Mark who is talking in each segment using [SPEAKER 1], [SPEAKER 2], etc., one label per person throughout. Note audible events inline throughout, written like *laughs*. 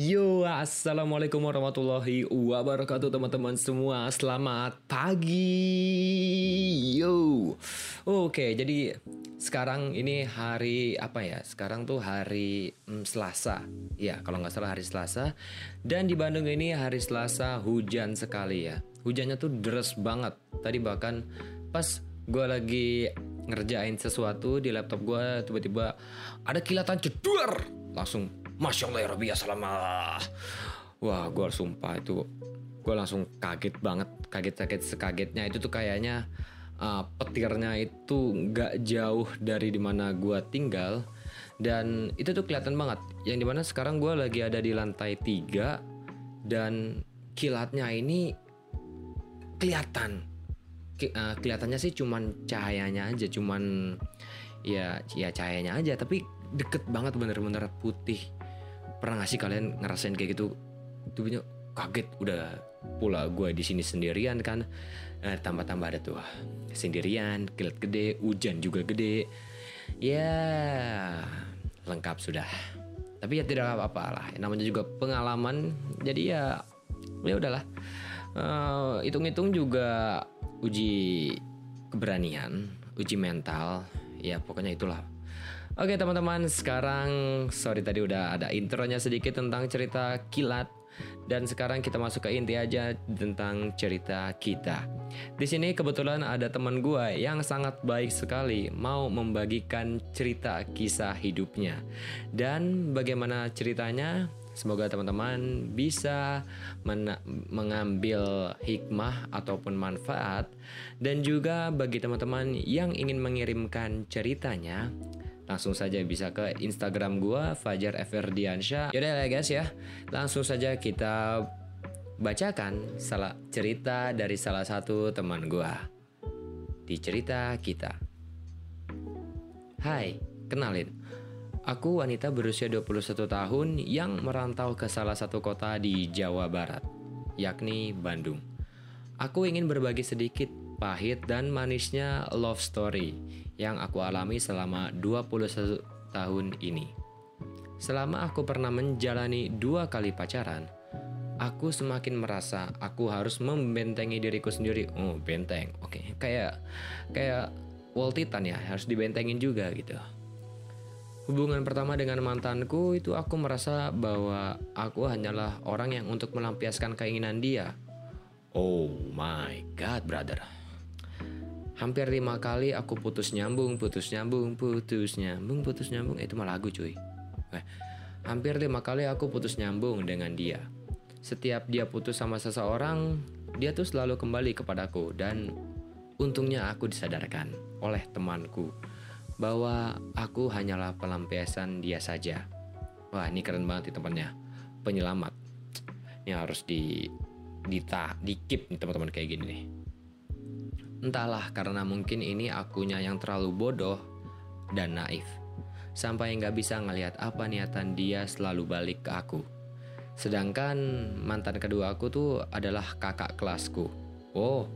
[SPEAKER 1] Yo, assalamualaikum warahmatullahi wabarakatuh teman-teman semua. Selamat pagi. Yo. Oke, jadi sekarang ini hari apa ya? Sekarang tuh hari hmm, Selasa. Ya, kalau nggak salah hari Selasa. Dan di Bandung ini hari Selasa hujan sekali ya. Hujannya tuh deras banget. Tadi bahkan pas gue lagi ngerjain sesuatu di laptop gue tiba-tiba ada kilatan jedor langsung Masya Allah ya Rabbi Assalamualaikum Wah gue sumpah itu Gue langsung kaget banget. Kaget-kaget sekagetnya itu tuh kayaknya uh, Petirnya itu gak jauh dari di mana gue tinggal. Dan itu tuh kelihatan banget. Yang di mana sekarang gue lagi ada di lantai 3 Dan kilatnya ini kelihatan. Uh, kelihatannya sih cuman cahayanya aja cuman ya ya cahayanya aja tapi deket banget bener-bener putih pernah gak sih kalian ngerasain kayak gitu? Tubuhnya kaget udah pula gue di sini sendirian kan. Eh, tambah-tambah ada tuh sendirian kilat gede hujan juga gede. Ya lengkap sudah. Tapi ya tidak apa-apa lah namanya juga pengalaman. Jadi ya ya udahlah. Uh, hitung-hitung juga uji keberanian uji mental. Ya pokoknya itulah Oke teman-teman, sekarang sorry tadi udah ada intronya sedikit tentang cerita kilat dan sekarang kita masuk ke inti aja tentang cerita kita. Di sini kebetulan ada teman gue yang sangat baik sekali mau membagikan cerita kisah hidupnya. Dan bagaimana ceritanya? Semoga teman-teman bisa mengambil hikmah ataupun manfaat dan juga bagi teman-teman yang ingin mengirimkan ceritanya langsung saja bisa ke Instagram gua Fajar Everdiansyah. Yaudah ya guys ya, langsung saja kita bacakan salah cerita dari salah satu teman gua di cerita kita. Hai, kenalin. Aku wanita berusia 21 tahun yang merantau ke salah satu kota di Jawa Barat, yakni Bandung. Aku ingin berbagi sedikit pahit dan manisnya love story yang aku alami selama 21 tahun ini. Selama aku pernah menjalani dua kali pacaran, aku semakin merasa aku harus membentengi diriku sendiri. Oh, benteng. Oke, okay. kayak kayak wall titan ya, harus dibentengin juga gitu. Hubungan pertama dengan mantanku itu aku merasa bahwa aku hanyalah orang yang untuk melampiaskan keinginan dia. Oh my god, brother. Hampir lima kali aku putus nyambung, putus nyambung, putus nyambung, putus nyambung. Itu malah lagu cuy. Eh, hampir lima kali aku putus nyambung dengan dia. Setiap dia putus sama seseorang, dia tuh selalu kembali kepadaku dan untungnya aku disadarkan oleh temanku bahwa aku hanyalah pelampiasan dia saja. Wah ini keren banget nih temannya, penyelamat. Ini harus di di di keep nih teman-teman kayak gini nih. Entahlah karena mungkin ini akunya yang terlalu bodoh dan naif. Sampai nggak bisa ngelihat apa niatan dia selalu balik ke aku. Sedangkan mantan kedua aku tuh adalah kakak kelasku. Oh,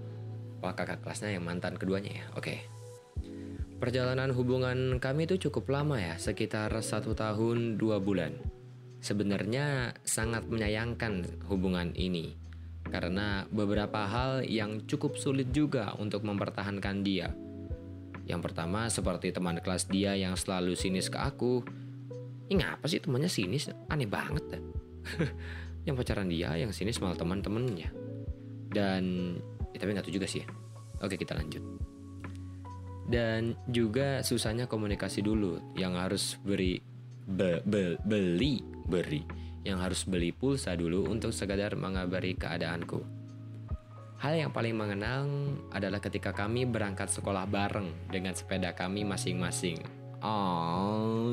[SPEAKER 1] wah kakak kelasnya yang mantan keduanya ya. Oke. Perjalanan hubungan kami itu cukup lama ya, sekitar satu tahun dua bulan. Sebenarnya sangat menyayangkan hubungan ini karena beberapa hal yang cukup sulit juga untuk mempertahankan dia. Yang pertama seperti teman kelas dia yang selalu sinis ke aku. Ini ngapa sih temannya sinis? Aneh banget ya. *laughs* yang pacaran dia yang sinis malah teman-temannya. Dan ya, tapi nggak tahu juga sih. Ya. Oke kita lanjut. Dan juga susahnya komunikasi dulu yang harus beri be, be, beli beri yang harus beli pulsa dulu untuk sekadar mengabari keadaanku. Hal yang paling mengenang adalah ketika kami berangkat sekolah bareng dengan sepeda kami masing-masing. Oh,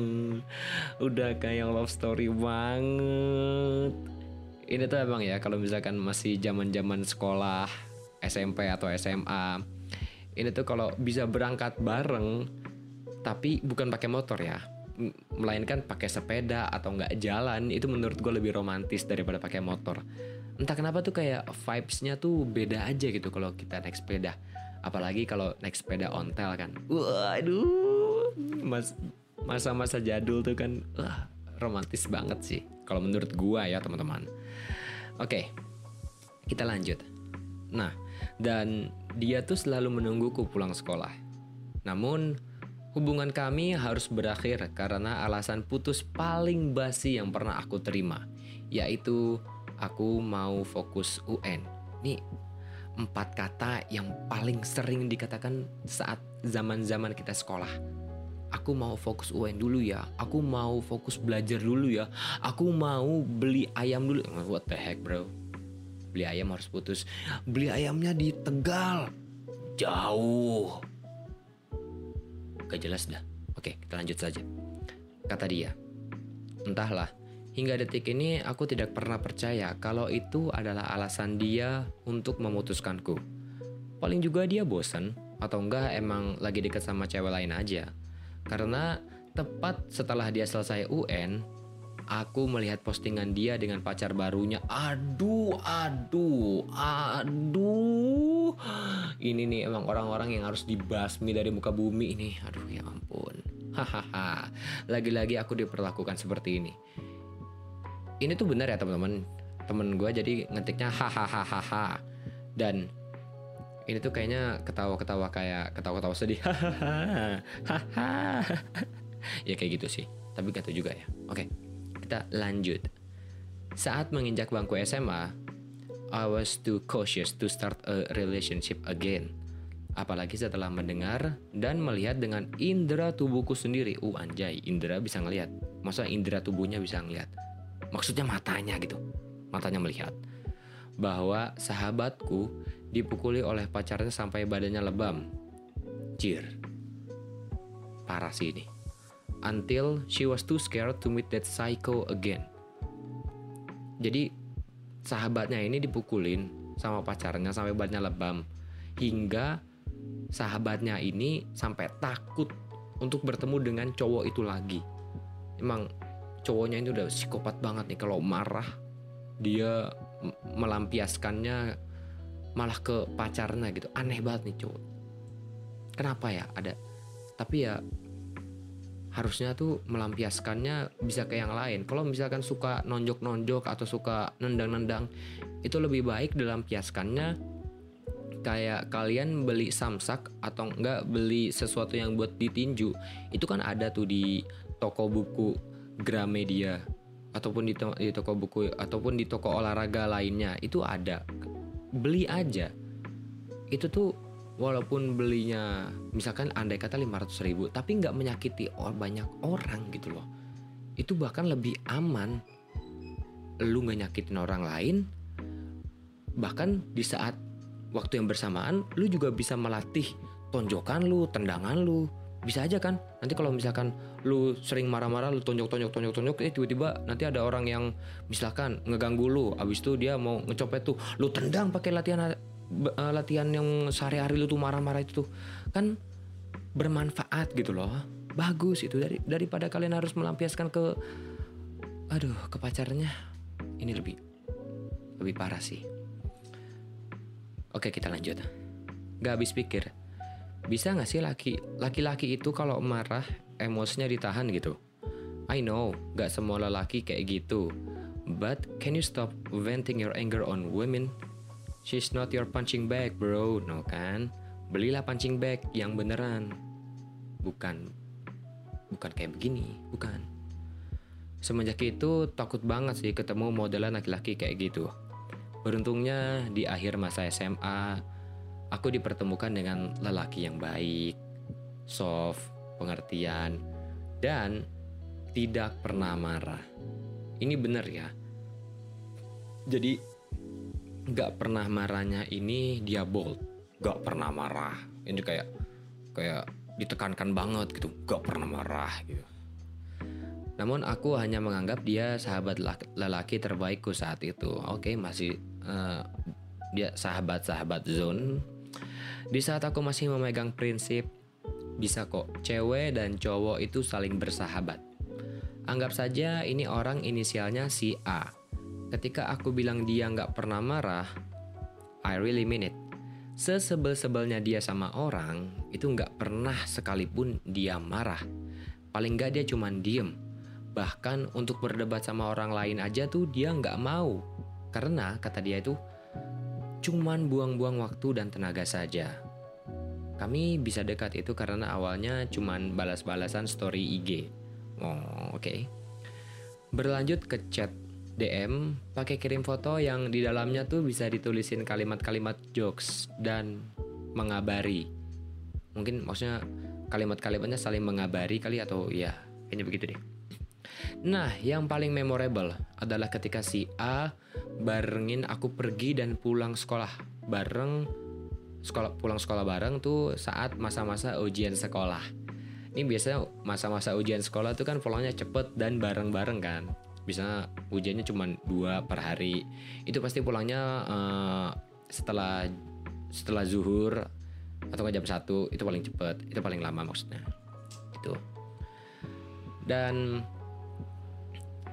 [SPEAKER 1] udah kayak love story banget. Ini tuh emang ya kalau misalkan masih zaman-zaman sekolah SMP atau SMA. Ini tuh kalau bisa berangkat bareng tapi bukan pakai motor ya melainkan pakai sepeda atau nggak jalan itu menurut gue lebih romantis daripada pakai motor entah kenapa tuh kayak vibesnya tuh beda aja gitu kalau kita naik sepeda apalagi kalau naik sepeda ontel kan waduh mas masa-masa jadul tuh kan uh, romantis banget sih Kalau menurut gua ya teman-teman. Oke, kita lanjut. Nah, dan dia tuh selalu menungguku pulang sekolah. Namun, hubungan kami harus berakhir karena alasan putus paling basi yang pernah aku terima, yaitu aku mau fokus UN. Nih, empat kata yang paling sering dikatakan saat zaman-zaman kita sekolah. Aku mau fokus UN dulu ya. Aku mau fokus belajar dulu ya. Aku mau beli ayam dulu. What the heck, bro? Beli ayam harus putus. Beli ayamnya di Tegal. Jauh. Gak jelas dah. Oke, kita lanjut saja. Kata dia. Entahlah, hingga detik ini aku tidak pernah percaya kalau itu adalah alasan dia untuk memutuskanku. Paling juga dia bosan atau enggak emang lagi dekat sama cewek lain aja. Karena tepat setelah dia selesai UN, aku melihat postingan dia dengan pacar barunya. Aduh, aduh, aduh. Ini nih emang orang-orang yang harus dibasmi dari muka bumi ini. Aduh, ya ampun. Hahaha. Lagi-lagi aku diperlakukan seperti ini. Ini tuh benar ya teman-teman. Temen gue jadi ngetiknya hahaha. Dan ini tuh kayaknya ketawa-ketawa kayak ketawa-ketawa sedih. Hahaha. ya kayak gitu sih. Tapi gak tahu juga ya. Oke, kita lanjut. Saat menginjak bangku SMA, I was too cautious to start a relationship again. Apalagi setelah mendengar dan melihat dengan indera tubuhku sendiri. Uh anjay, indera bisa ngelihat. Masa indera tubuhnya bisa ngelihat? Maksudnya matanya gitu. Matanya melihat. Bahwa sahabatku dipukuli oleh pacarnya sampai badannya lebam. Jir. Parah sih ini. Until she was too scared to meet that psycho again. Jadi sahabatnya ini dipukulin sama pacarnya sampai badannya lebam. Hingga sahabatnya ini sampai takut untuk bertemu dengan cowok itu lagi. Emang cowoknya ini udah psikopat banget nih kalau marah dia melampiaskannya malah ke pacarnya gitu aneh banget nih cowok kenapa ya ada tapi ya harusnya tuh melampiaskannya bisa ke yang lain. Kalau misalkan suka nonjok-nonjok atau suka nendang-nendang itu lebih baik dilampiaskannya kayak kalian beli samsak atau enggak beli sesuatu yang buat ditinju. Itu kan ada tuh di toko buku Gramedia ataupun di, to di toko buku ataupun di toko olahraga lainnya. Itu ada. Beli aja. Itu tuh walaupun belinya misalkan andai kata 500 ribu tapi nggak menyakiti or banyak orang gitu loh. Itu bahkan lebih aman lu nggak nyakitin orang lain. Bahkan di saat waktu yang bersamaan lu juga bisa melatih tonjokan lu tendangan lu. Bisa aja kan? Nanti kalau misalkan lu sering marah-marah lu tonjok-tonjok tonjok-tonjok eh tiba-tiba nanti ada orang yang misalkan ngeganggu lu abis itu dia mau ngecopet tuh lu tendang pakai latihan uh, latihan yang sehari-hari lu tuh marah-marah itu tuh kan bermanfaat gitu loh bagus itu dari daripada kalian harus melampiaskan ke aduh ke pacarnya ini lebih lebih parah sih oke kita lanjut gak habis pikir bisa gak sih laki laki-laki itu kalau marah emosinya ditahan gitu? I know, gak semua lelaki kayak gitu. But can you stop venting your anger on women? She's not your punching bag, bro. No kan? Belilah punching bag yang beneran. Bukan bukan kayak begini, bukan. Semenjak itu takut banget sih ketemu modelan laki-laki kayak gitu. Beruntungnya di akhir masa SMA, aku dipertemukan dengan lelaki yang baik, soft, pengertian, dan tidak pernah marah. Ini benar ya. Jadi gak pernah marahnya ini dia bold, gak pernah marah. Ini kayak kayak ditekankan banget gitu, gak pernah marah gitu. Namun aku hanya menganggap dia sahabat lelaki terbaikku saat itu. Oke, masih uh, dia sahabat-sahabat zone di saat aku masih memegang prinsip, bisa kok cewek dan cowok itu saling bersahabat. Anggap saja ini orang inisialnya si A. Ketika aku bilang dia nggak pernah marah, I really mean it. Sesebel-sebelnya dia sama orang, itu nggak pernah sekalipun dia marah. Paling nggak dia cuma diem. Bahkan untuk berdebat sama orang lain aja tuh dia nggak mau. Karena kata dia itu cuman buang-buang waktu dan tenaga saja. Kami bisa dekat itu karena awalnya cuman balas-balasan story IG. Oh, oke. Okay. Berlanjut ke chat DM pakai kirim foto yang di dalamnya tuh bisa ditulisin kalimat-kalimat jokes dan mengabari. Mungkin maksudnya kalimat-kalimatnya saling mengabari kali atau ya kayaknya begitu deh. Nah, yang paling memorable adalah ketika si A barengin aku pergi dan pulang sekolah bareng sekolah pulang sekolah bareng tuh saat masa-masa ujian sekolah. Ini biasanya masa-masa ujian sekolah tuh kan pulangnya cepet dan bareng-bareng kan. Bisa ujiannya cuma dua per hari. Itu pasti pulangnya uh, setelah setelah zuhur atau jam satu itu paling cepet. Itu paling lama maksudnya. Itu. Dan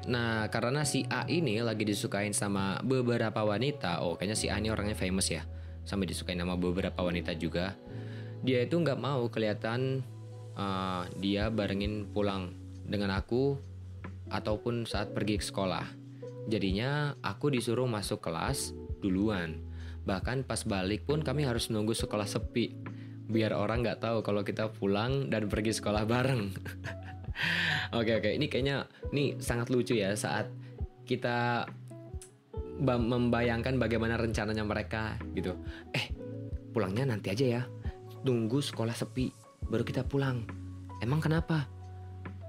[SPEAKER 1] Nah, karena si A ini lagi disukain sama beberapa wanita, oh kayaknya si A ini orangnya famous ya sampai disukai nama beberapa wanita juga dia itu nggak mau kelihatan uh, dia barengin pulang dengan aku ataupun saat pergi ke sekolah jadinya aku disuruh masuk kelas duluan bahkan pas balik pun kami harus nunggu sekolah sepi biar orang nggak tahu kalau kita pulang dan pergi sekolah bareng *laughs* oke oke ini kayaknya ini sangat lucu ya saat kita membayangkan bagaimana rencananya mereka gitu. Eh, pulangnya nanti aja ya. Tunggu sekolah sepi, baru kita pulang. Emang kenapa?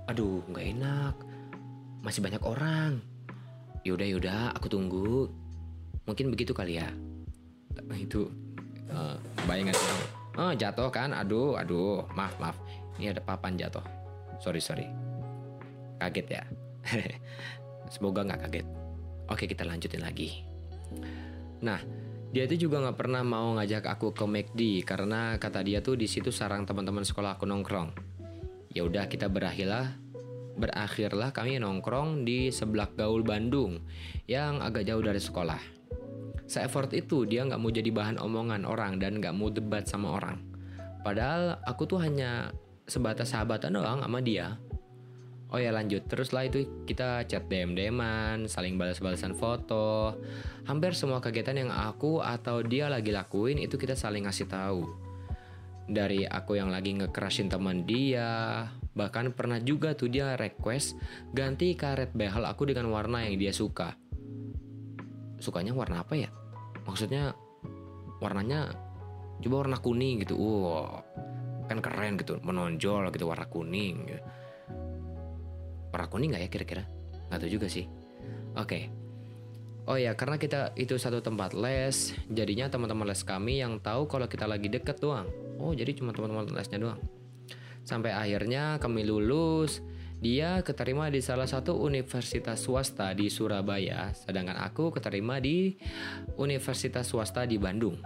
[SPEAKER 1] Aduh, nggak enak. Masih banyak orang. Yaudah, yaudah, aku tunggu. Mungkin begitu kali ya. Itu uh, bayangan orang. Oh, jatuh kan? Aduh, aduh. Maaf, maaf. Ini ada papan jatuh. Sorry, sorry. Kaget ya. *laughs* Semoga nggak kaget. Oke kita lanjutin lagi. Nah, dia itu juga nggak pernah mau ngajak aku ke McD karena kata dia tuh di situ sarang teman-teman sekolah aku nongkrong. Ya udah kita berakhirlah berakhirlah kami nongkrong di sebelah gaul Bandung yang agak jauh dari sekolah. Se-effort itu dia nggak mau jadi bahan omongan orang dan nggak mau debat sama orang. Padahal aku tuh hanya sebatas sahabatan doang sama dia. Oh ya lanjut, teruslah itu kita chat DM-DMan, saling balas-balasan foto. Hampir semua kegiatan yang aku atau dia lagi lakuin itu kita saling ngasih tahu. Dari aku yang lagi ngekerasin teman dia, bahkan pernah juga tuh dia request ganti karet behel aku dengan warna yang dia suka. Sukanya warna apa ya? Maksudnya warnanya coba warna kuning gitu. Wow, kan keren gitu, menonjol gitu warna kuning. Warna kuning nggak ya kira-kira nggak tahu juga sih oke okay. oh ya karena kita itu satu tempat les jadinya teman-teman les kami yang tahu kalau kita lagi deket doang oh jadi cuma teman-teman lesnya doang sampai akhirnya kami lulus dia keterima di salah satu universitas swasta di Surabaya, sedangkan aku keterima di universitas swasta di Bandung.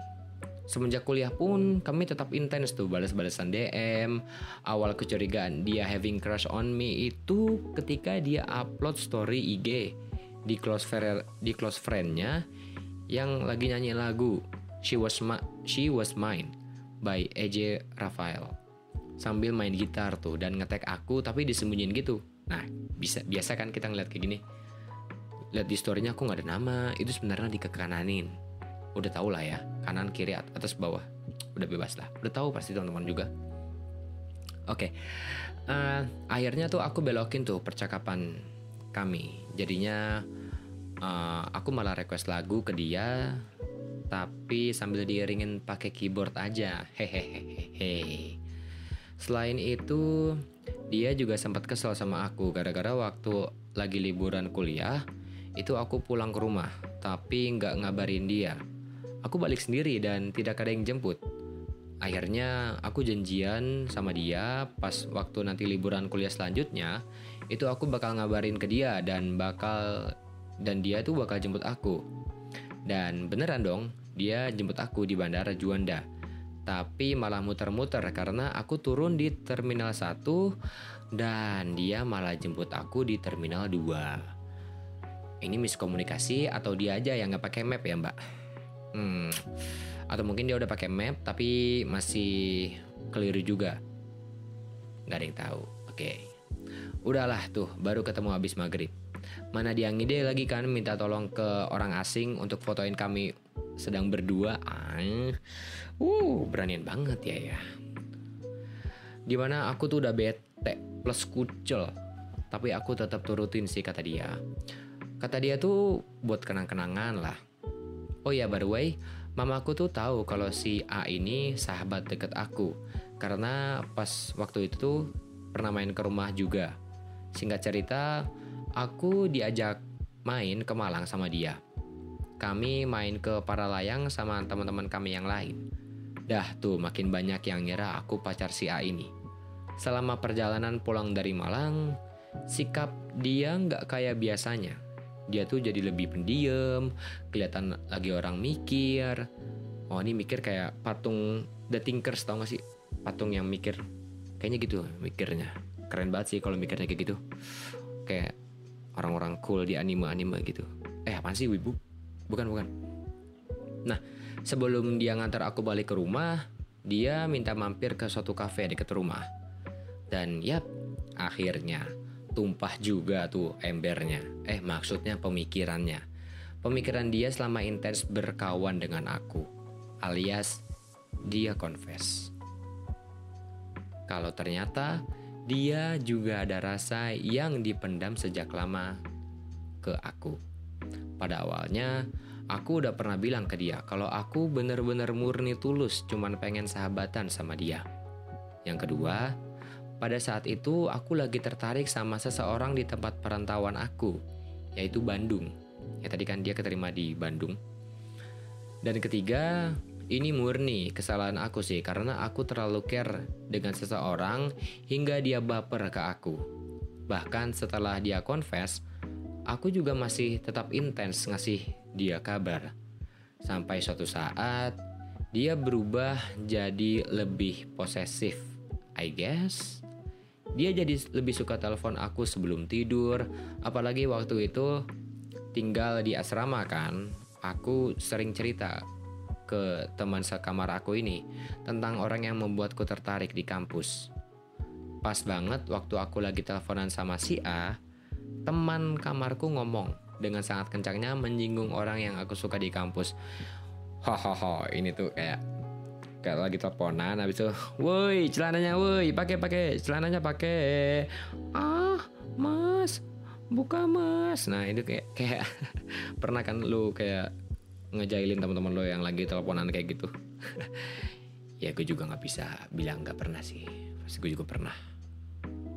[SPEAKER 1] Semenjak kuliah pun kami tetap intens tuh balas-balasan DM. Awal kecurigaan dia having crush on me itu ketika dia upload story IG di close friend di close friendnya yang lagi nyanyi lagu She Was Ma She Was Mine by EJ Rafael sambil main gitar tuh dan ngetek aku tapi disembunyiin gitu. Nah bisa biasa kan kita ngeliat kayak gini. Lihat di storynya aku nggak ada nama itu sebenarnya dikekananin udah tau lah ya kanan kiri atas bawah udah bebas lah udah tahu pasti teman-teman juga oke okay. uh, eh, akhirnya tuh aku belokin tuh percakapan kami jadinya uh, aku malah request lagu ke dia tapi sambil diiringin pakai keyboard aja hehehehe selain itu dia juga sempat kesel sama aku gara-gara waktu lagi liburan kuliah itu aku pulang ke rumah tapi nggak ngabarin dia Aku balik sendiri dan tidak ada yang jemput. Akhirnya aku janjian sama dia pas waktu nanti liburan kuliah selanjutnya, itu aku bakal ngabarin ke dia dan bakal dan dia tuh bakal jemput aku. Dan beneran dong, dia jemput aku di Bandara Juanda. Tapi malah muter-muter karena aku turun di Terminal 1 dan dia malah jemput aku di Terminal 2. Ini miskomunikasi atau dia aja yang nggak pakai map ya mbak? Hmm. Atau mungkin dia udah pakai map tapi masih keliru juga. Gak ada yang tahu. Oke. Okay. Udahlah tuh, baru ketemu habis maghrib. Mana dia ngide lagi kan minta tolong ke orang asing untuk fotoin kami sedang berdua. Ah, uh, beranian banget ya ya. Di mana aku tuh udah bete plus kucel. Tapi aku tetap turutin sih kata dia. Kata dia tuh buat kenang-kenangan lah. Oh ya by the way, mamaku tuh tahu kalau si A ini sahabat deket aku. Karena pas waktu itu tuh pernah main ke rumah juga. Singkat cerita, aku diajak main ke Malang sama dia. Kami main ke Paralayang sama teman-teman kami yang lain. Dah tuh makin banyak yang ngira aku pacar si A ini. Selama perjalanan pulang dari Malang, sikap dia nggak kayak biasanya. Dia tuh jadi lebih pendiam, kelihatan lagi orang mikir. Oh ini mikir kayak patung The Tinkers tau gak sih? Patung yang mikir. Kayaknya gitu mikirnya keren banget sih kalau mikirnya kayak gitu kayak orang-orang cool di anime-anime gitu eh apa sih wibu bukan bukan. Nah sebelum dia ngantar aku balik ke rumah dia minta mampir ke suatu kafe dekat rumah. Dan yap akhirnya tumpah juga tuh embernya. Eh maksudnya pemikirannya. Pemikiran dia selama intens berkawan dengan aku alias dia confess. Kalau ternyata dia juga ada rasa yang dipendam sejak lama ke aku. Pada awalnya, aku udah pernah bilang ke dia kalau aku bener-bener murni tulus cuman pengen sahabatan sama dia. Yang kedua, pada saat itu aku lagi tertarik sama seseorang di tempat perantauan aku, yaitu Bandung. Ya tadi kan dia keterima di Bandung. Dan ketiga, ini murni kesalahan aku sih karena aku terlalu care dengan seseorang hingga dia baper ke aku. Bahkan setelah dia confess, aku juga masih tetap intens ngasih dia kabar. Sampai suatu saat dia berubah jadi lebih posesif, I guess. Dia jadi lebih suka telepon aku sebelum tidur, apalagi waktu itu tinggal di asrama kan. Aku sering cerita ke teman sekamar aku ini tentang orang yang membuatku tertarik di kampus. Pas banget waktu aku lagi teleponan sama si A, teman kamarku ngomong dengan sangat kencangnya menyinggung orang yang aku suka di kampus. Hohoho, ini tuh kayak kayak lagi teleponan habis itu, "Woi, celananya woi, pakai pakai, celananya pakai." Ah, Mas, buka Mas. Nah, itu kayak kayak *laughs* pernah kan lu kayak ngejailin teman-teman lo yang lagi teleponan kayak gitu *laughs* ya gue juga nggak bisa bilang nggak pernah sih pasti gue juga pernah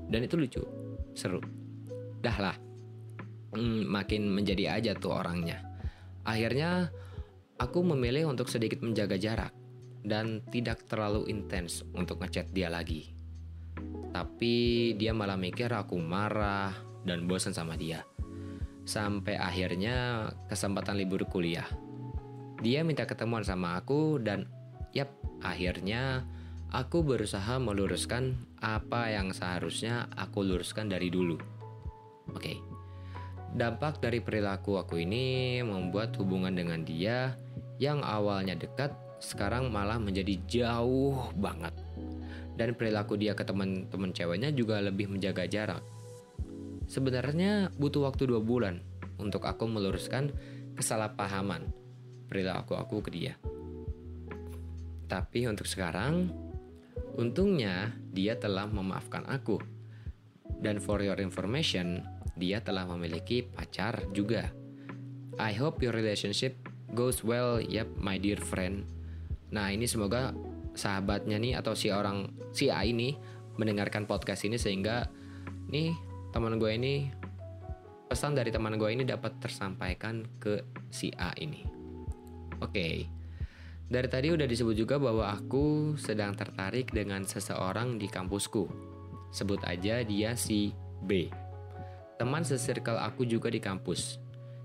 [SPEAKER 1] dan itu lucu seru dah lah hmm, makin menjadi aja tuh orangnya. Akhirnya aku memilih untuk sedikit menjaga jarak dan tidak terlalu intens untuk ngechat dia lagi. Tapi dia malah mikir aku marah dan bosan sama dia. Sampai akhirnya kesempatan libur kuliah. Dia minta ketemuan sama aku dan yap, akhirnya aku berusaha meluruskan apa yang seharusnya aku luruskan dari dulu. Oke. Dampak dari perilaku aku ini membuat hubungan dengan dia yang awalnya dekat sekarang malah menjadi jauh banget. Dan perilaku dia ke teman-teman ceweknya juga lebih menjaga jarak. Sebenarnya butuh waktu dua bulan untuk aku meluruskan kesalahpahaman perilaku aku ke dia. Tapi untuk sekarang, untungnya dia telah memaafkan aku. Dan for your information, dia telah memiliki pacar juga. I hope your relationship goes well, yep, my dear friend. Nah, ini semoga sahabatnya nih atau si orang si A ini mendengarkan podcast ini sehingga nih teman gue ini pesan dari teman gue ini dapat tersampaikan ke si A ini. Oke, okay. dari tadi udah disebut juga bahwa aku sedang tertarik dengan seseorang di kampusku. Sebut aja dia si B. Teman sesirkel aku juga di kampus.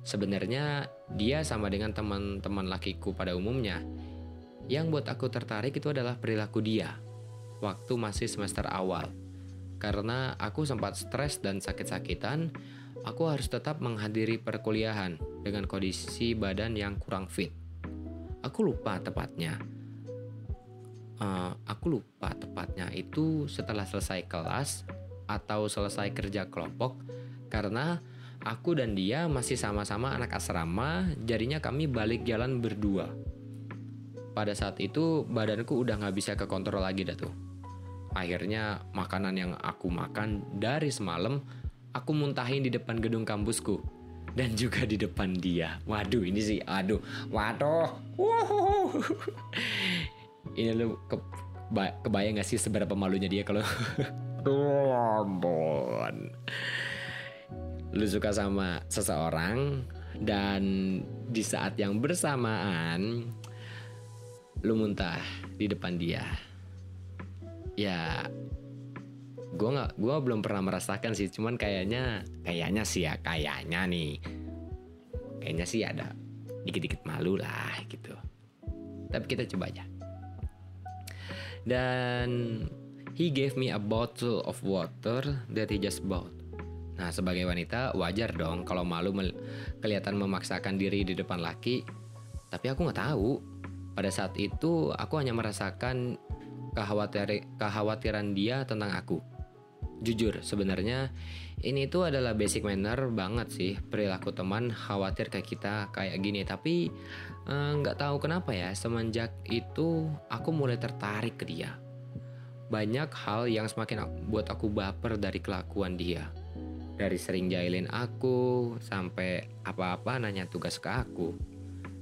[SPEAKER 1] Sebenarnya dia sama dengan teman-teman lakiku pada umumnya. Yang buat aku tertarik itu adalah perilaku dia waktu masih semester awal. Karena aku sempat stres dan sakit-sakitan, aku harus tetap menghadiri perkuliahan dengan kondisi badan yang kurang fit aku lupa tepatnya uh, aku lupa tepatnya itu setelah selesai kelas atau selesai kerja kelompok karena aku dan dia masih sama-sama anak asrama, jadinya kami balik jalan berdua. Pada saat itu badanku udah nggak bisa ke kontrol lagi dah tuh. Akhirnya makanan yang aku makan dari semalam aku muntahin di depan gedung kampusku dan juga di depan dia. Waduh, ini sih aduh. Waduh. Ini lu ke, kebayang gak sih seberapa malunya dia kalau *laughs* ampun. Lu suka sama seseorang dan di saat yang bersamaan lu muntah di depan dia. Ya, gue nggak gue belum pernah merasakan sih cuman kayaknya kayaknya sih ya kayaknya nih. Kayaknya sih ada dikit-dikit malu lah gitu. Tapi kita coba aja. Dan he gave me a bottle of water that he just bought nah sebagai wanita wajar dong kalau malu kelihatan memaksakan diri di depan laki. Tapi aku nggak tahu. Pada saat itu aku hanya merasakan kekhawatiran kekhawatiran dia tentang aku. Jujur sebenarnya ini tuh adalah basic manner banget sih perilaku teman khawatir kayak kita kayak gini. Tapi eh, nggak uh, tahu kenapa ya semenjak itu aku mulai tertarik ke dia. Banyak hal yang semakin buat aku baper dari kelakuan dia dari sering jahilin aku sampai apa-apa nanya tugas ke aku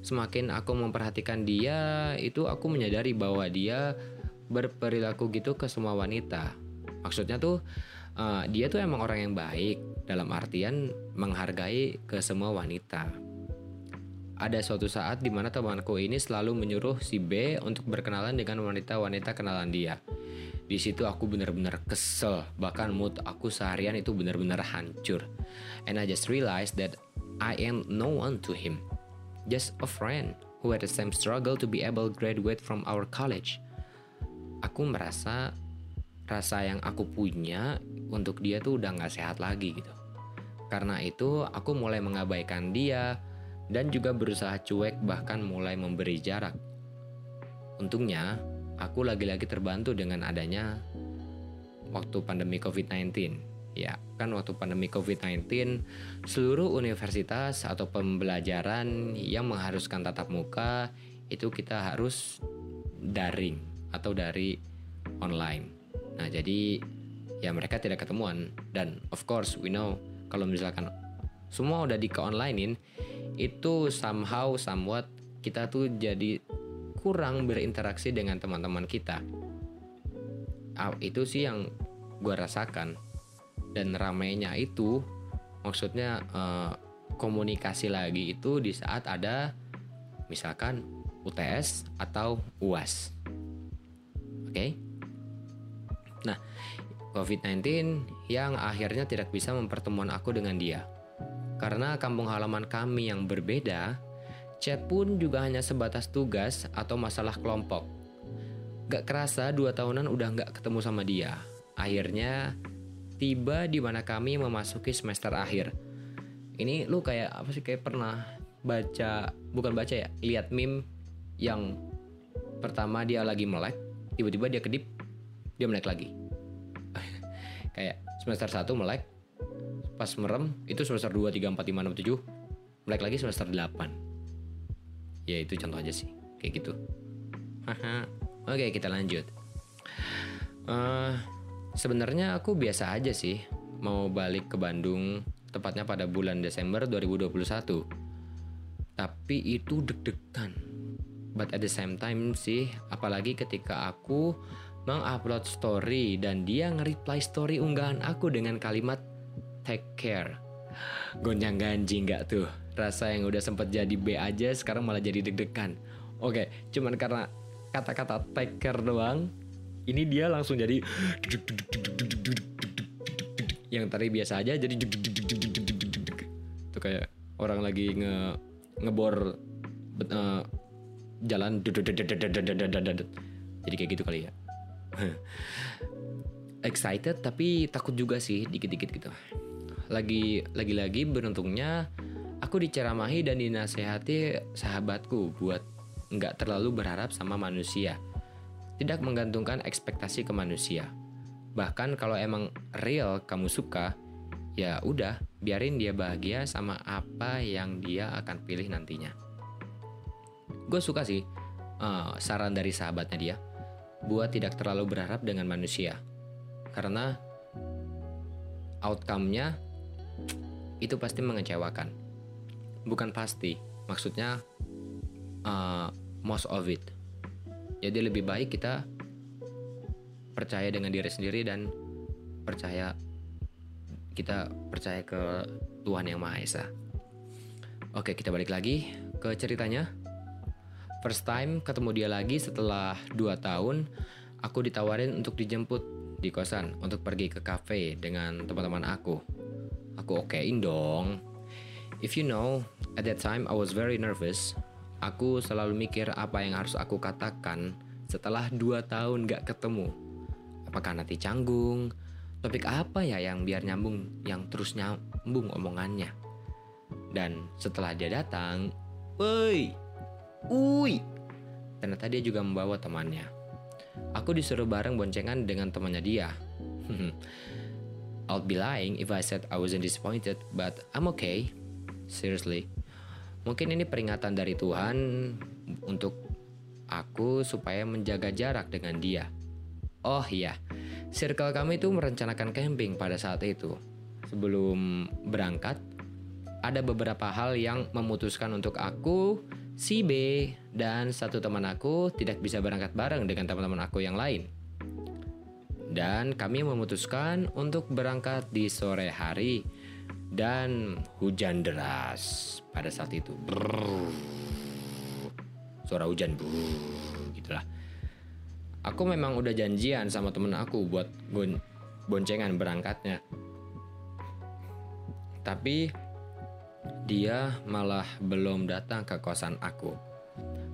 [SPEAKER 1] semakin aku memperhatikan dia itu aku menyadari bahwa dia berperilaku gitu ke semua wanita maksudnya tuh uh, dia tuh emang orang yang baik dalam artian menghargai ke semua wanita. Ada suatu saat di mana temanku ini selalu menyuruh si B untuk berkenalan dengan wanita-wanita kenalan dia. Di situ aku benar-benar kesel, bahkan mood aku seharian itu benar-benar hancur. And I just realized that I am no one to him. Just a friend who had the same struggle to be able graduate from our college. Aku merasa rasa yang aku punya untuk dia tuh udah gak sehat lagi gitu. Karena itu aku mulai mengabaikan dia dan juga berusaha cuek bahkan mulai memberi jarak. Untungnya aku lagi-lagi terbantu dengan adanya waktu pandemi COVID-19. Ya, kan waktu pandemi COVID-19 seluruh universitas atau pembelajaran yang mengharuskan tatap muka itu kita harus daring atau dari online. Nah, jadi ya mereka tidak ketemuan dan of course we know kalau misalkan semua udah di ke onlinein itu somehow somewhat kita tuh jadi kurang berinteraksi dengan teman-teman kita. Itu sih yang gue rasakan dan ramainya itu maksudnya uh, komunikasi lagi itu di saat ada misalkan UTS atau UAS. Oke? Okay? Nah, COVID-19 yang akhirnya tidak bisa mempertemuan aku dengan dia. Karena kampung halaman kami yang berbeda, chat pun juga hanya sebatas tugas atau masalah kelompok. Gak kerasa dua tahunan udah gak ketemu sama dia. Akhirnya tiba di mana kami memasuki semester akhir. Ini lu kayak apa sih kayak pernah baca bukan baca ya lihat meme yang pertama dia lagi melek tiba-tiba dia kedip dia melek lagi *laughs* kayak semester 1 melek pas merem itu semester 2, 3, 4, 5, 6, 7 melek lagi semester 8 ya itu contoh aja sih. Kayak gitu. Oke kita lanjut. Uh, sebenarnya aku biasa aja sih mau balik ke Bandung tepatnya pada bulan Desember 2021 tapi itu deg-degan. But at the same time sih apalagi ketika aku mengupload story dan dia nge-reply story unggahan aku dengan kalimat take care. Gonjang ganjing gak tuh? Rasa yang udah sempet jadi B aja sekarang malah jadi deg-degan. Oke, cuman karena kata-kata take care doang, ini dia langsung jadi yang tadi biasa aja jadi itu kayak orang lagi nge ngebor uh, jalan jadi kayak gitu kali ya *laughs* excited tapi takut juga sih dikit-dikit gitu. Lagi lagi-lagi beruntungnya aku diceramahi dan dinasehati sahabatku buat nggak terlalu berharap sama manusia. Tidak menggantungkan ekspektasi ke manusia. Bahkan kalau emang real kamu suka, ya udah, biarin dia bahagia sama apa yang dia akan pilih nantinya. Gue suka sih uh, saran dari sahabatnya dia buat tidak terlalu berharap dengan manusia. Karena outcome-nya itu pasti mengecewakan. Bukan pasti, maksudnya uh, most of it. Jadi lebih baik kita percaya dengan diri sendiri dan percaya kita percaya ke Tuhan yang Maha Esa. Oke, kita balik lagi ke ceritanya. First time ketemu dia lagi setelah 2 tahun, aku ditawarin untuk dijemput di kosan untuk pergi ke cafe dengan teman-teman aku. Aku okein dong. If you know, at that time I was very nervous. Aku selalu mikir apa yang harus aku katakan setelah 2 tahun gak ketemu. Apakah nanti canggung? Topik apa ya yang biar nyambung, yang terus nyambung omongannya? Dan setelah dia datang, woi, Ui. Ternyata dia juga membawa temannya. Aku disuruh bareng boncengan dengan temannya dia. *laughs* I'll be lying if I said I wasn't disappointed, but I'm okay. Seriously. Mungkin ini peringatan dari Tuhan untuk aku supaya menjaga jarak dengan dia. Oh iya, circle kami itu merencanakan camping pada saat itu. Sebelum berangkat, ada beberapa hal yang memutuskan untuk aku si B dan satu teman aku tidak bisa berangkat bareng dengan teman-teman aku yang lain. Dan kami memutuskan untuk berangkat di sore hari dan hujan deras pada saat itu. Brrr. Suara hujan brrr, gitulah. Aku memang udah janjian sama temen aku buat boncengan berangkatnya. Tapi dia malah belum datang ke kosan aku.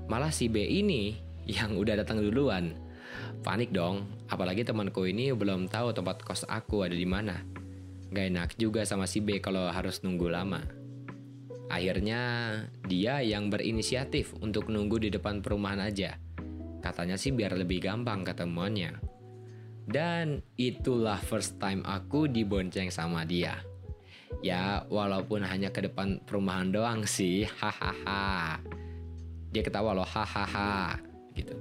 [SPEAKER 1] Malah si B ini yang udah datang duluan. Panik dong, apalagi temanku ini belum tahu tempat kos aku ada di mana. Gak enak juga sama si B kalau harus nunggu lama. Akhirnya dia yang berinisiatif untuk nunggu di depan perumahan aja. Katanya sih biar lebih gampang ketemuannya. Dan itulah first time aku dibonceng sama dia. Ya, walaupun hanya ke depan perumahan doang sih, *laughs* hahaha. Dia ketawa loh, hahaha, gitu.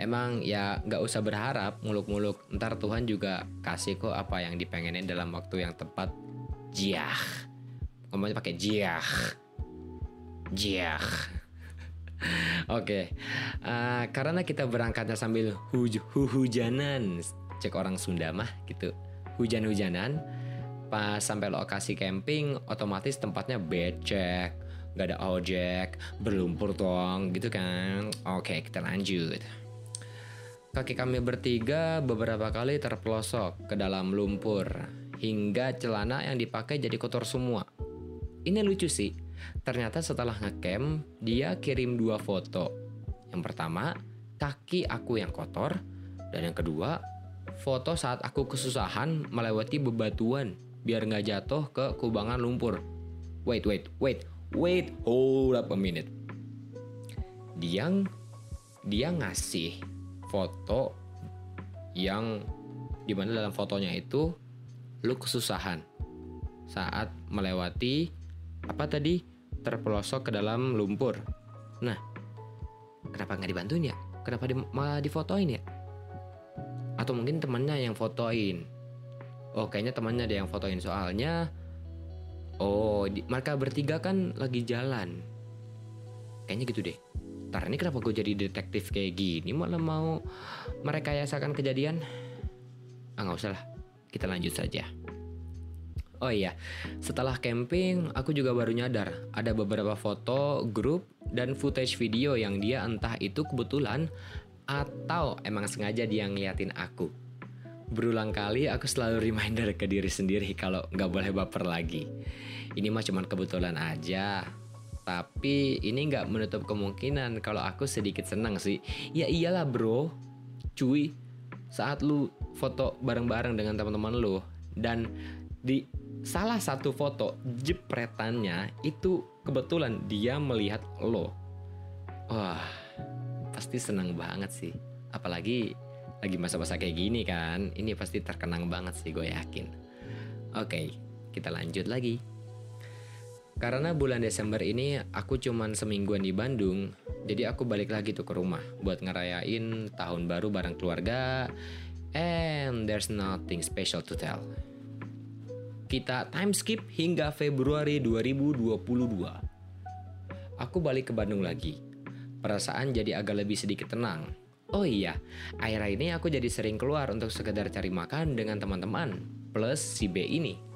[SPEAKER 1] Emang ya nggak usah berharap muluk-muluk, ntar Tuhan juga kasih kok apa yang dipengenin dalam waktu yang tepat. Jiah, ngomongnya pakai jiah, jiah. *laughs* Oke, okay. uh, karena kita berangkatnya sambil huj hujanan, cek orang Sunda mah gitu, hujan-hujanan. Pas sampai lokasi camping otomatis tempatnya becek nggak ada ojek berlumpur dong gitu kan. Oke kita lanjut kaki kami bertiga beberapa kali terpelosok ke dalam lumpur hingga celana yang dipakai jadi kotor semua ini lucu sih ternyata setelah ngecamp dia kirim dua foto yang pertama kaki aku yang kotor dan yang kedua foto saat aku kesusahan melewati bebatuan biar nggak jatuh ke kubangan lumpur. Wait, wait, wait, wait, hold up a minute. Dia dia ngasih foto yang di mana dalam fotonya itu lu kesusahan saat melewati apa tadi terpelosok ke dalam lumpur. Nah, kenapa nggak dibantuin ya? Kenapa di, malah difotoin ya? Atau mungkin temannya yang fotoin? oh kayaknya temannya ada yang fotoin soalnya oh di, mereka bertiga kan lagi jalan kayaknya gitu deh Ntar ini kenapa gue jadi detektif kayak gini? Malah mau mereka yasakan kejadian? Ah nggak usah lah. Kita lanjut saja. Oh iya, setelah camping, aku juga baru nyadar ada beberapa foto, grup, dan footage video yang dia entah itu kebetulan atau emang sengaja dia ngeliatin aku. Berulang kali aku selalu reminder ke diri sendiri kalau nggak boleh baper lagi. Ini mah cuman kebetulan aja. Tapi ini nggak menutup kemungkinan kalau aku sedikit senang sih. Ya iyalah bro, cuy. Saat lu foto bareng-bareng dengan teman-teman lu dan di salah satu foto jepretannya itu kebetulan dia melihat lo. Wah, pasti senang banget sih. Apalagi lagi masa-masa kayak gini kan, ini pasti terkenang banget sih gue yakin. Oke, kita lanjut lagi. Karena bulan Desember ini aku cuman semingguan di Bandung, jadi aku balik lagi tuh ke rumah buat ngerayain tahun baru bareng keluarga. And there's nothing special to tell. Kita time skip hingga Februari 2022. Aku balik ke Bandung lagi. Perasaan jadi agak lebih sedikit tenang Oh iya, akhir ini aku jadi sering keluar untuk sekedar cari makan dengan teman-teman, plus si B ini.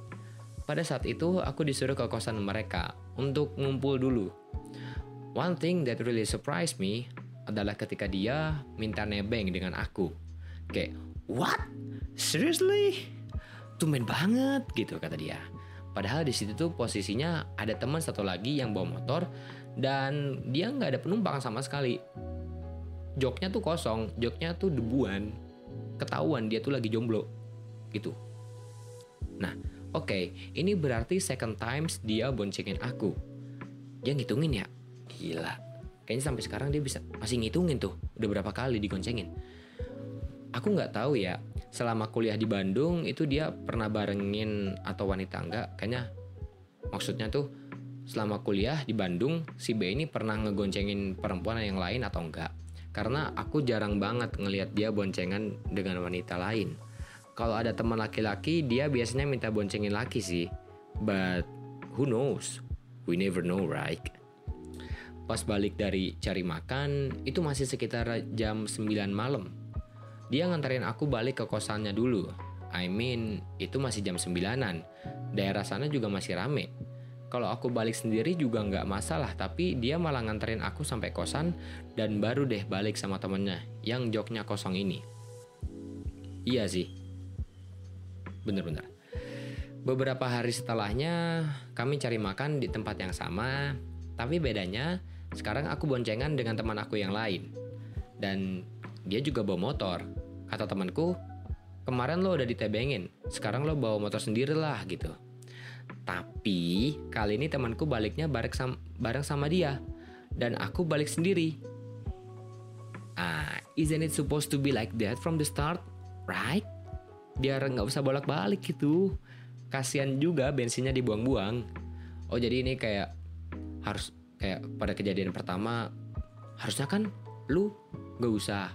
[SPEAKER 1] Pada saat itu, aku disuruh ke kosan mereka untuk ngumpul dulu. One thing that really surprised me adalah ketika dia minta nebeng dengan aku. Kayak, what? Seriously? Tumben banget gitu kata dia. Padahal di situ tuh posisinya ada teman satu lagi yang bawa motor dan dia nggak ada penumpang sama sekali joknya tuh kosong joknya tuh debuan ketahuan dia tuh lagi jomblo gitu nah oke okay, ini berarti second times dia boncengin aku. Dia ngitungin ya? Gila. Kayaknya sampai sekarang dia bisa masih ngitungin tuh. Udah berapa kali digoncengin? Aku nggak tahu ya. Selama kuliah di Bandung itu dia pernah barengin atau wanita enggak kayaknya maksudnya tuh selama kuliah di Bandung si B ini pernah ngegoncengin perempuan yang lain atau enggak karena aku jarang banget ngelihat dia boncengan dengan wanita lain. Kalau ada teman laki-laki, dia biasanya minta boncengin laki sih. But who knows? We never know, right? Pas balik dari cari makan, itu masih sekitar jam 9 malam. Dia nganterin aku balik ke kosannya dulu. I mean, itu masih jam 9-an. Daerah sana juga masih rame kalau aku balik sendiri juga nggak masalah tapi dia malah nganterin aku sampai kosan dan baru deh balik sama temennya yang joknya kosong ini iya sih bener-bener. Beberapa hari setelahnya kami cari makan di tempat yang sama. Tapi bedanya sekarang aku boncengan dengan teman aku yang lain. Dan dia juga bawa motor. Kata temanku kemarin lo udah ditebengin sekarang lo bawa motor sendiri lah gitu. Tapi kali ini temanku baliknya bareng sama, bareng sama dia. Dan aku balik sendiri. Ah, isn't it supposed to be like that from the start, right? Biar nggak usah bolak-balik gitu. Kasian juga bensinnya dibuang-buang. Oh jadi ini kayak harus kayak pada kejadian pertama harusnya kan lu gak usah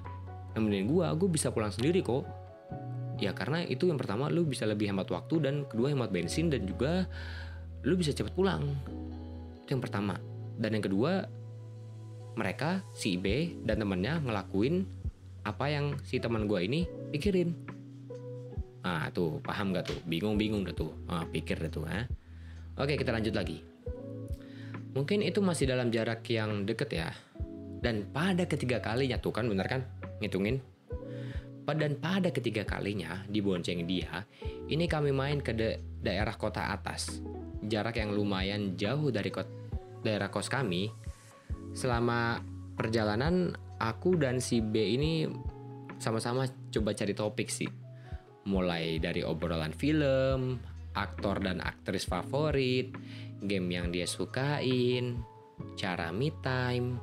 [SPEAKER 1] nemenin gua, gua bisa pulang sendiri kok ya karena itu yang pertama lu bisa lebih hemat waktu dan kedua hemat bensin dan juga lu bisa cepat pulang itu yang pertama dan yang kedua mereka si B dan temennya ngelakuin apa yang si teman gue ini pikirin ah tuh paham gak tuh bingung-bingung dah tuh ah, pikir dah tuh ha? oke kita lanjut lagi mungkin itu masih dalam jarak yang deket ya dan pada ketiga kalinya tuh kan bener kan ngitungin dan pada ketiga kalinya di Bonceng dia, ini kami main ke da daerah kota atas. Jarak yang lumayan jauh dari daerah kos kami. Selama perjalanan, aku dan si B ini sama-sama coba cari topik sih. Mulai dari obrolan film, aktor dan aktris favorit, game yang dia sukain, cara me time,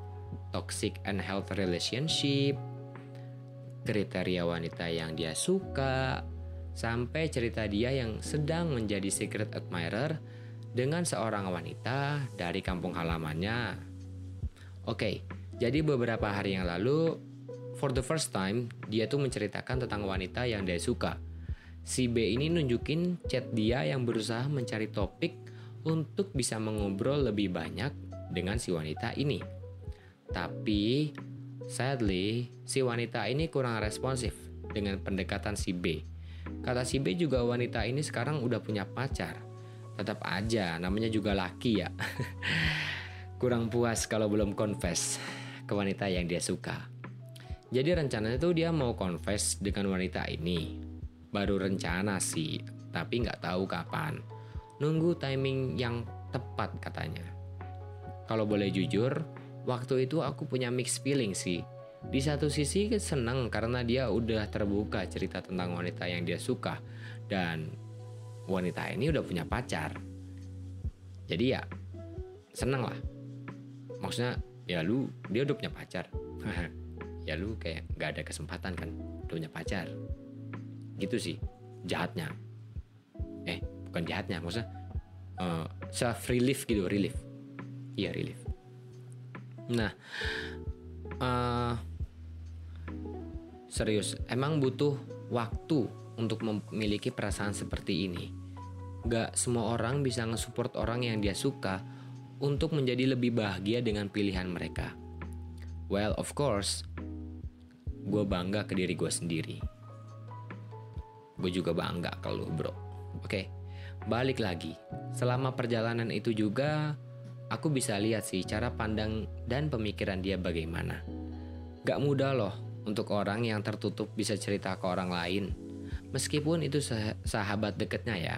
[SPEAKER 1] toxic and health relationship, kriteria wanita yang dia suka, sampai cerita dia yang sedang menjadi secret admirer dengan seorang wanita dari kampung halamannya. Oke, jadi beberapa hari yang lalu, for the first time, dia tuh menceritakan tentang wanita yang dia suka. Si B ini nunjukin chat dia yang berusaha mencari topik untuk bisa mengobrol lebih banyak dengan si wanita ini. Tapi Sadly, si wanita ini kurang responsif dengan pendekatan si B. Kata si B juga wanita ini sekarang udah punya pacar. Tetap aja, namanya juga laki ya. *laughs* kurang puas kalau belum confess ke wanita yang dia suka. Jadi rencananya tuh dia mau confess dengan wanita ini. Baru rencana sih, tapi nggak tahu kapan. Nunggu timing yang tepat katanya. Kalau boleh jujur, waktu itu aku punya mixed feeling sih. Di satu sisi senang karena dia udah terbuka cerita tentang wanita yang dia suka dan wanita ini udah punya pacar. Jadi ya seneng lah. Maksudnya ya lu dia udah punya pacar. *laughs* ya lu kayak gak ada kesempatan kan. udah punya pacar gitu sih jahatnya. Eh bukan jahatnya maksudnya uh, self relief gitu relief. Iya relief. Nah uh, serius emang butuh waktu untuk memiliki perasaan seperti ini? Gak semua orang bisa nge-support orang yang dia suka untuk menjadi lebih bahagia dengan pilihan mereka. Well of course gue bangga ke diri gue sendiri gue juga bangga ke lu bro. Oke balik lagi. Selama perjalanan itu juga aku bisa lihat sih cara pandang dan pemikiran dia bagaimana. Gak mudah loh untuk orang yang tertutup bisa cerita ke orang lain. Meskipun itu sahabat deketnya ya.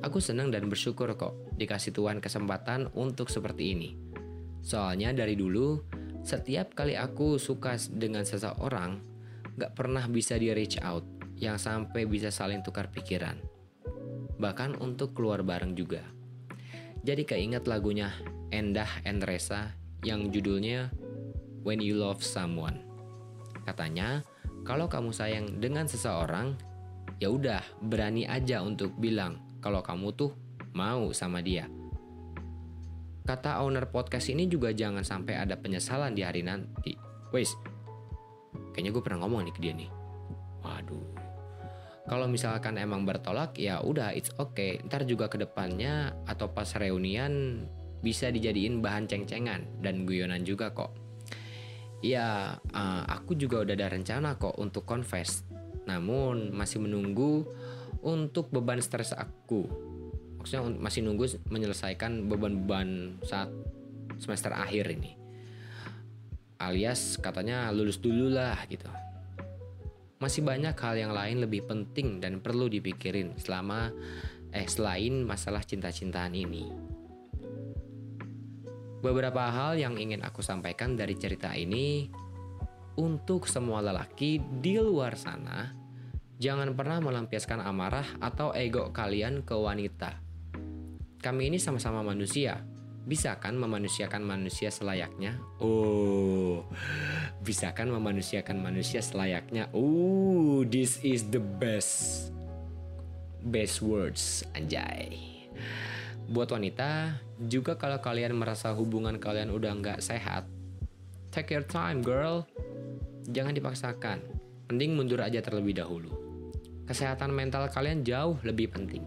[SPEAKER 1] Aku senang dan bersyukur kok dikasih Tuhan kesempatan untuk seperti ini. Soalnya dari dulu, setiap kali aku suka dengan seseorang, gak pernah bisa di reach out yang sampai bisa saling tukar pikiran. Bahkan untuk keluar bareng juga. Jadi keinget lagunya Endah Endresa yang judulnya When You Love Someone. Katanya, kalau kamu sayang dengan seseorang, ya udah berani aja untuk bilang kalau kamu tuh mau sama dia. Kata owner podcast ini juga jangan sampai ada penyesalan di hari nanti. Wes, kayaknya gue pernah ngomong nih ke dia nih. Waduh, kalau misalkan emang bertolak ya udah it's okay. Ntar juga ke depannya atau pas reunian bisa dijadiin bahan ceng-cengan dan guyonan juga kok. Ya uh, aku juga udah ada rencana kok untuk confess. Namun masih menunggu untuk beban stres aku. Maksudnya masih nunggu menyelesaikan beban-beban saat semester akhir ini. Alias katanya lulus dulu lah gitu masih banyak hal yang lain lebih penting dan perlu dipikirin selama eh selain masalah cinta-cintaan ini. Beberapa hal yang ingin aku sampaikan dari cerita ini untuk semua lelaki di luar sana, jangan pernah melampiaskan amarah atau ego kalian ke wanita. Kami ini sama-sama manusia, bisa kan memanusiakan manusia selayaknya? Oh, bisa kan memanusiakan manusia selayaknya? Oh, this is the best best words anjay. Buat wanita, juga kalau kalian merasa hubungan kalian udah nggak sehat, take your time girl. Jangan dipaksakan. Mending mundur aja terlebih dahulu. Kesehatan mental kalian jauh lebih penting.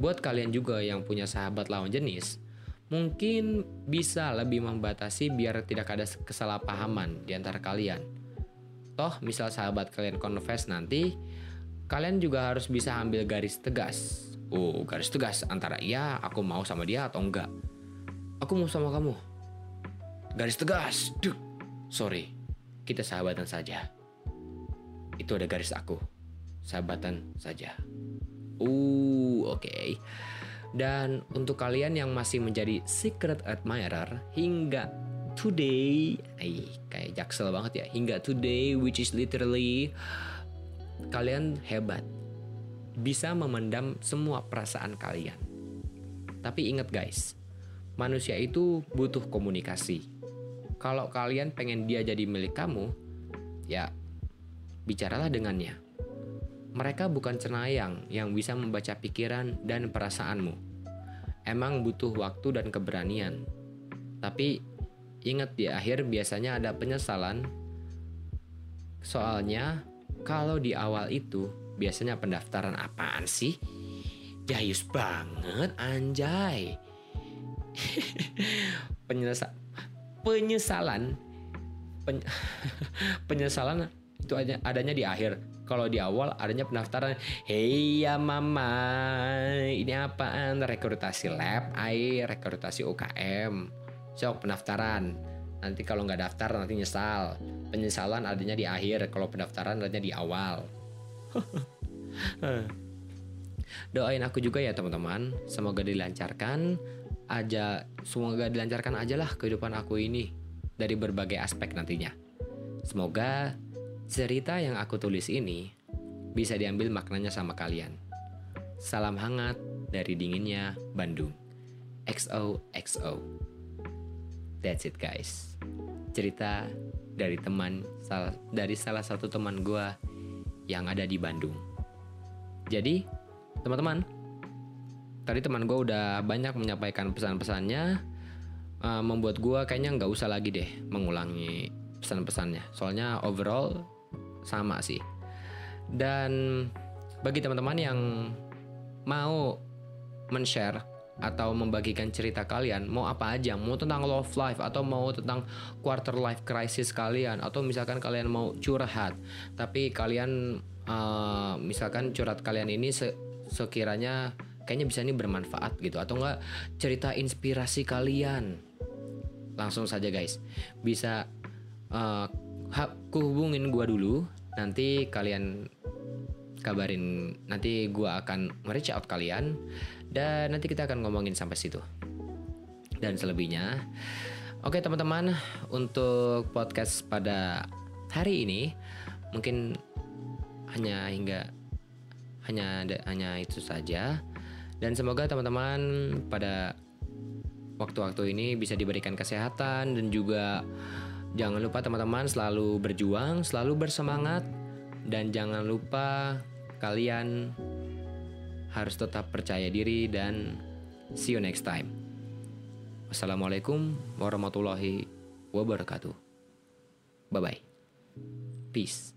[SPEAKER 1] Buat kalian juga yang punya sahabat lawan jenis, mungkin bisa lebih membatasi biar tidak ada kesalahpahaman di antara kalian. Toh, misal sahabat kalian confess nanti, kalian juga harus bisa ambil garis tegas. Oh, garis tegas antara iya aku mau sama dia atau enggak. Aku mau sama kamu. Garis tegas. Duk. Sorry, kita sahabatan saja. Itu ada garis aku. Sahabatan saja. Uh, oke. Okay. Dan untuk kalian yang masih menjadi secret admirer hingga today, ay, kayak jaksel banget ya, hingga today which is literally kalian hebat. Bisa memendam semua perasaan kalian. Tapi ingat guys, manusia itu butuh komunikasi. Kalau kalian pengen dia jadi milik kamu, ya bicaralah dengannya. Mereka bukan cenayang yang bisa membaca pikiran dan perasaanmu. Emang butuh waktu dan keberanian. Tapi ingat di akhir biasanya ada penyesalan. Soalnya kalau di awal itu biasanya pendaftaran apaan sih? Jayus banget anjay. *laughs* Penyesa penyesalan pen *laughs* penyesalan itu adanya di akhir kalau di awal adanya pendaftaran Hei ya mama Ini apaan? Rekrutasi lab air Rekrutasi UKM Sok pendaftaran. Nanti kalau nggak daftar nanti nyesal. Penyesalan adanya di akhir Kalau pendaftaran adanya di awal. *laughs* Doain aku juga ya teman-teman. Semoga dilancarkan aja Semoga dilancarkan aja lah kehidupan aku ini Dari berbagai aspek nantinya. Semoga Cerita yang aku tulis ini bisa diambil maknanya sama kalian. Salam hangat dari dinginnya Bandung. XOXO. That's it guys. Cerita dari teman sal, dari salah satu teman gue yang ada di Bandung. Jadi teman-teman, tadi teman gue udah banyak menyampaikan pesan-pesannya, uh, membuat gue kayaknya nggak usah lagi deh mengulangi pesan-pesannya. Soalnya overall sama sih. Dan bagi teman-teman yang mau men-share atau membagikan cerita kalian mau apa aja mau tentang love life atau mau tentang quarter life crisis kalian atau misalkan kalian mau curhat tapi kalian uh, misalkan curhat kalian ini se sekiranya kayaknya bisa ini bermanfaat gitu atau enggak cerita inspirasi kalian langsung saja guys bisa uh, hubungin gua dulu nanti kalian kabarin nanti gua akan nge-reach out kalian dan nanti kita akan ngomongin sampai situ. Dan selebihnya, oke teman-teman, untuk podcast pada hari ini mungkin hanya hingga hanya hanya itu saja. Dan semoga teman-teman pada waktu-waktu ini bisa diberikan kesehatan dan juga jangan lupa teman-teman selalu berjuang, selalu bersemangat dan jangan lupa kalian harus tetap percaya diri dan see you next time. Wassalamualaikum warahmatullahi wabarakatuh. Bye bye. Peace.